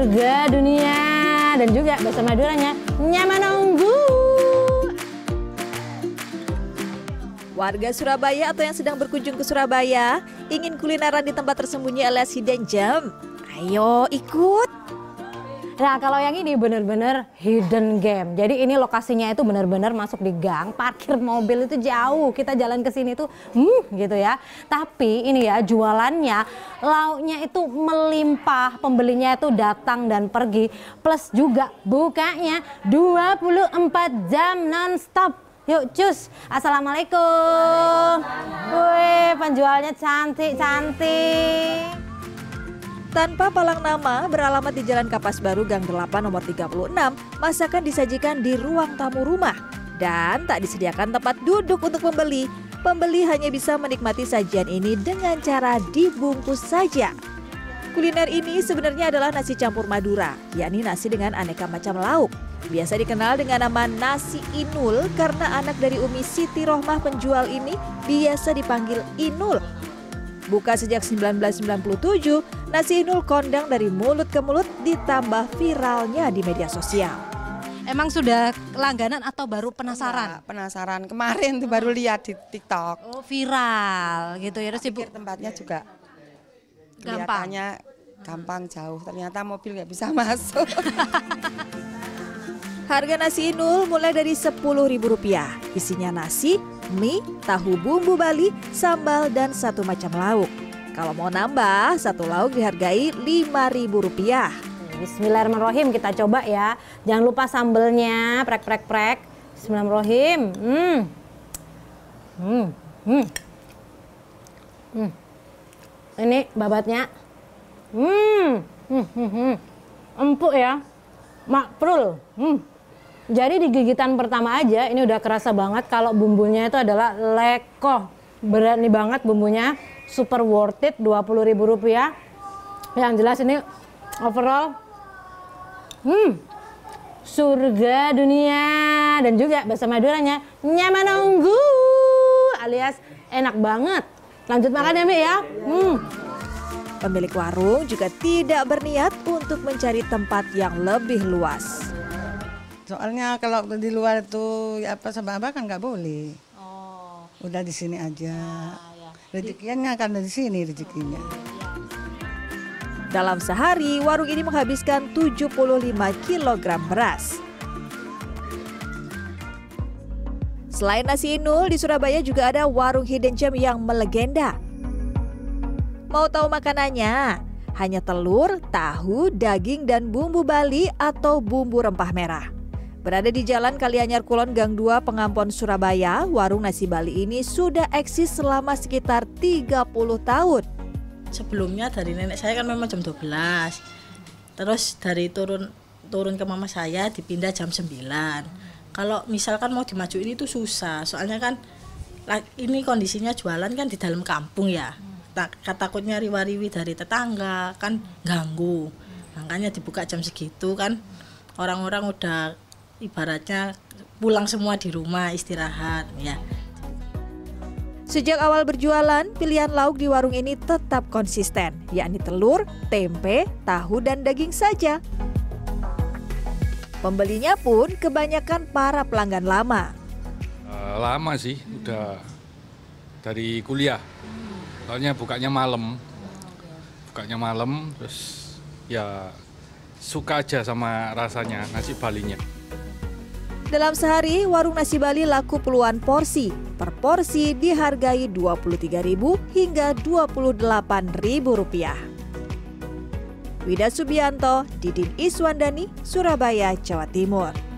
surga dunia dan juga bahasa Maduranya nyaman nunggu. Warga Surabaya atau yang sedang berkunjung ke Surabaya ingin kulineran di tempat tersembunyi alias hidden gem? Ayo ikut! Nah kalau yang ini bener-bener hidden game. Jadi ini lokasinya itu bener-bener masuk di gang, parkir mobil itu jauh. Kita jalan ke sini tuh, hmm, gitu ya. Tapi ini ya jualannya, lauknya itu melimpah, pembelinya itu datang dan pergi. Plus juga bukanya 24 jam non-stop. Yuk cus, Assalamualaikum. Wih, penjualnya cantik-cantik. Tanpa palang nama, beralamat di Jalan Kapas Baru Gang 8 nomor 36, masakan disajikan di ruang tamu rumah dan tak disediakan tempat duduk untuk pembeli. Pembeli hanya bisa menikmati sajian ini dengan cara dibungkus saja. Kuliner ini sebenarnya adalah nasi campur Madura, yakni nasi dengan aneka macam lauk. Biasa dikenal dengan nama nasi inul karena anak dari Umi Siti Rohmah penjual ini biasa dipanggil Inul Buka sejak 1997, nasi inul kondang dari mulut ke mulut ditambah viralnya di media sosial. Emang sudah langganan atau baru penasaran? Enggak, penasaran. Kemarin tuh baru lihat di TikTok. Oh, viral gitu ya. Terus ibu tempatnya juga gampang. gampang jauh. Ternyata mobil nggak bisa masuk. Harga nasi inul mulai dari Rp10.000. Isinya nasi, mie, tahu bumbu Bali, sambal, dan satu macam lauk. Kalau mau nambah, satu lauk dihargai Rp5.000. Bismillahirrahmanirrahim kita coba ya. Jangan lupa sambelnya, prek prek prek. Bismillahirrahmanirrahim. Hmm. Hmm. Hmm. Hmm. Ini babatnya. Hmm. Hmm. Hmm. hmm. Empuk ya. Makprul. Hmm. Jadi di gigitan pertama aja ini udah kerasa banget kalau bumbunya itu adalah leko. Berani banget bumbunya, super worth it, ribu rupiah. Yang jelas ini overall hmm, surga dunia dan juga bahasa Maduranya nyaman nunggu alias enak banget. Lanjut makan ya, Mbak ya. Hmm. Pemilik warung juga tidak berniat untuk mencari tempat yang lebih luas. Soalnya kalau di luar itu ya apa sama apa kan nggak boleh. Oh. Udah di sini aja. Ah, ya. Rezekinya kan di sini rezekinya. Dalam sehari, warung ini menghabiskan 75 kg beras. Selain nasi inul, di Surabaya juga ada warung hidden gem yang melegenda. Mau tahu makanannya? Hanya telur, tahu, daging, dan bumbu Bali atau bumbu rempah merah. Berada di Jalan Kalianyar Kulon Gang 2 Pengampon Surabaya, warung nasi Bali ini sudah eksis selama sekitar 30 tahun. Sebelumnya dari nenek saya kan memang jam 12. Terus dari turun turun ke mama saya dipindah jam 9. Kalau misalkan mau dimajuin itu susah, soalnya kan ini kondisinya jualan kan di dalam kampung ya. Tak takutnya riwa-riwi dari tetangga kan ganggu. Makanya dibuka jam segitu kan orang-orang udah ibaratnya pulang semua di rumah istirahat ya. Sejak awal berjualan, pilihan lauk di warung ini tetap konsisten, yakni telur, tempe, tahu, dan daging saja. Pembelinya pun kebanyakan para pelanggan lama. Uh, lama sih, udah dari kuliah. Soalnya bukanya malam. Bukanya malam, terus ya suka aja sama rasanya nasi balinya. Dalam sehari, warung nasi Bali laku puluhan porsi. Per porsi dihargai Rp23.000 hingga Rp28.000. Wida Subianto, Didin Iswandani, Surabaya, Jawa Timur.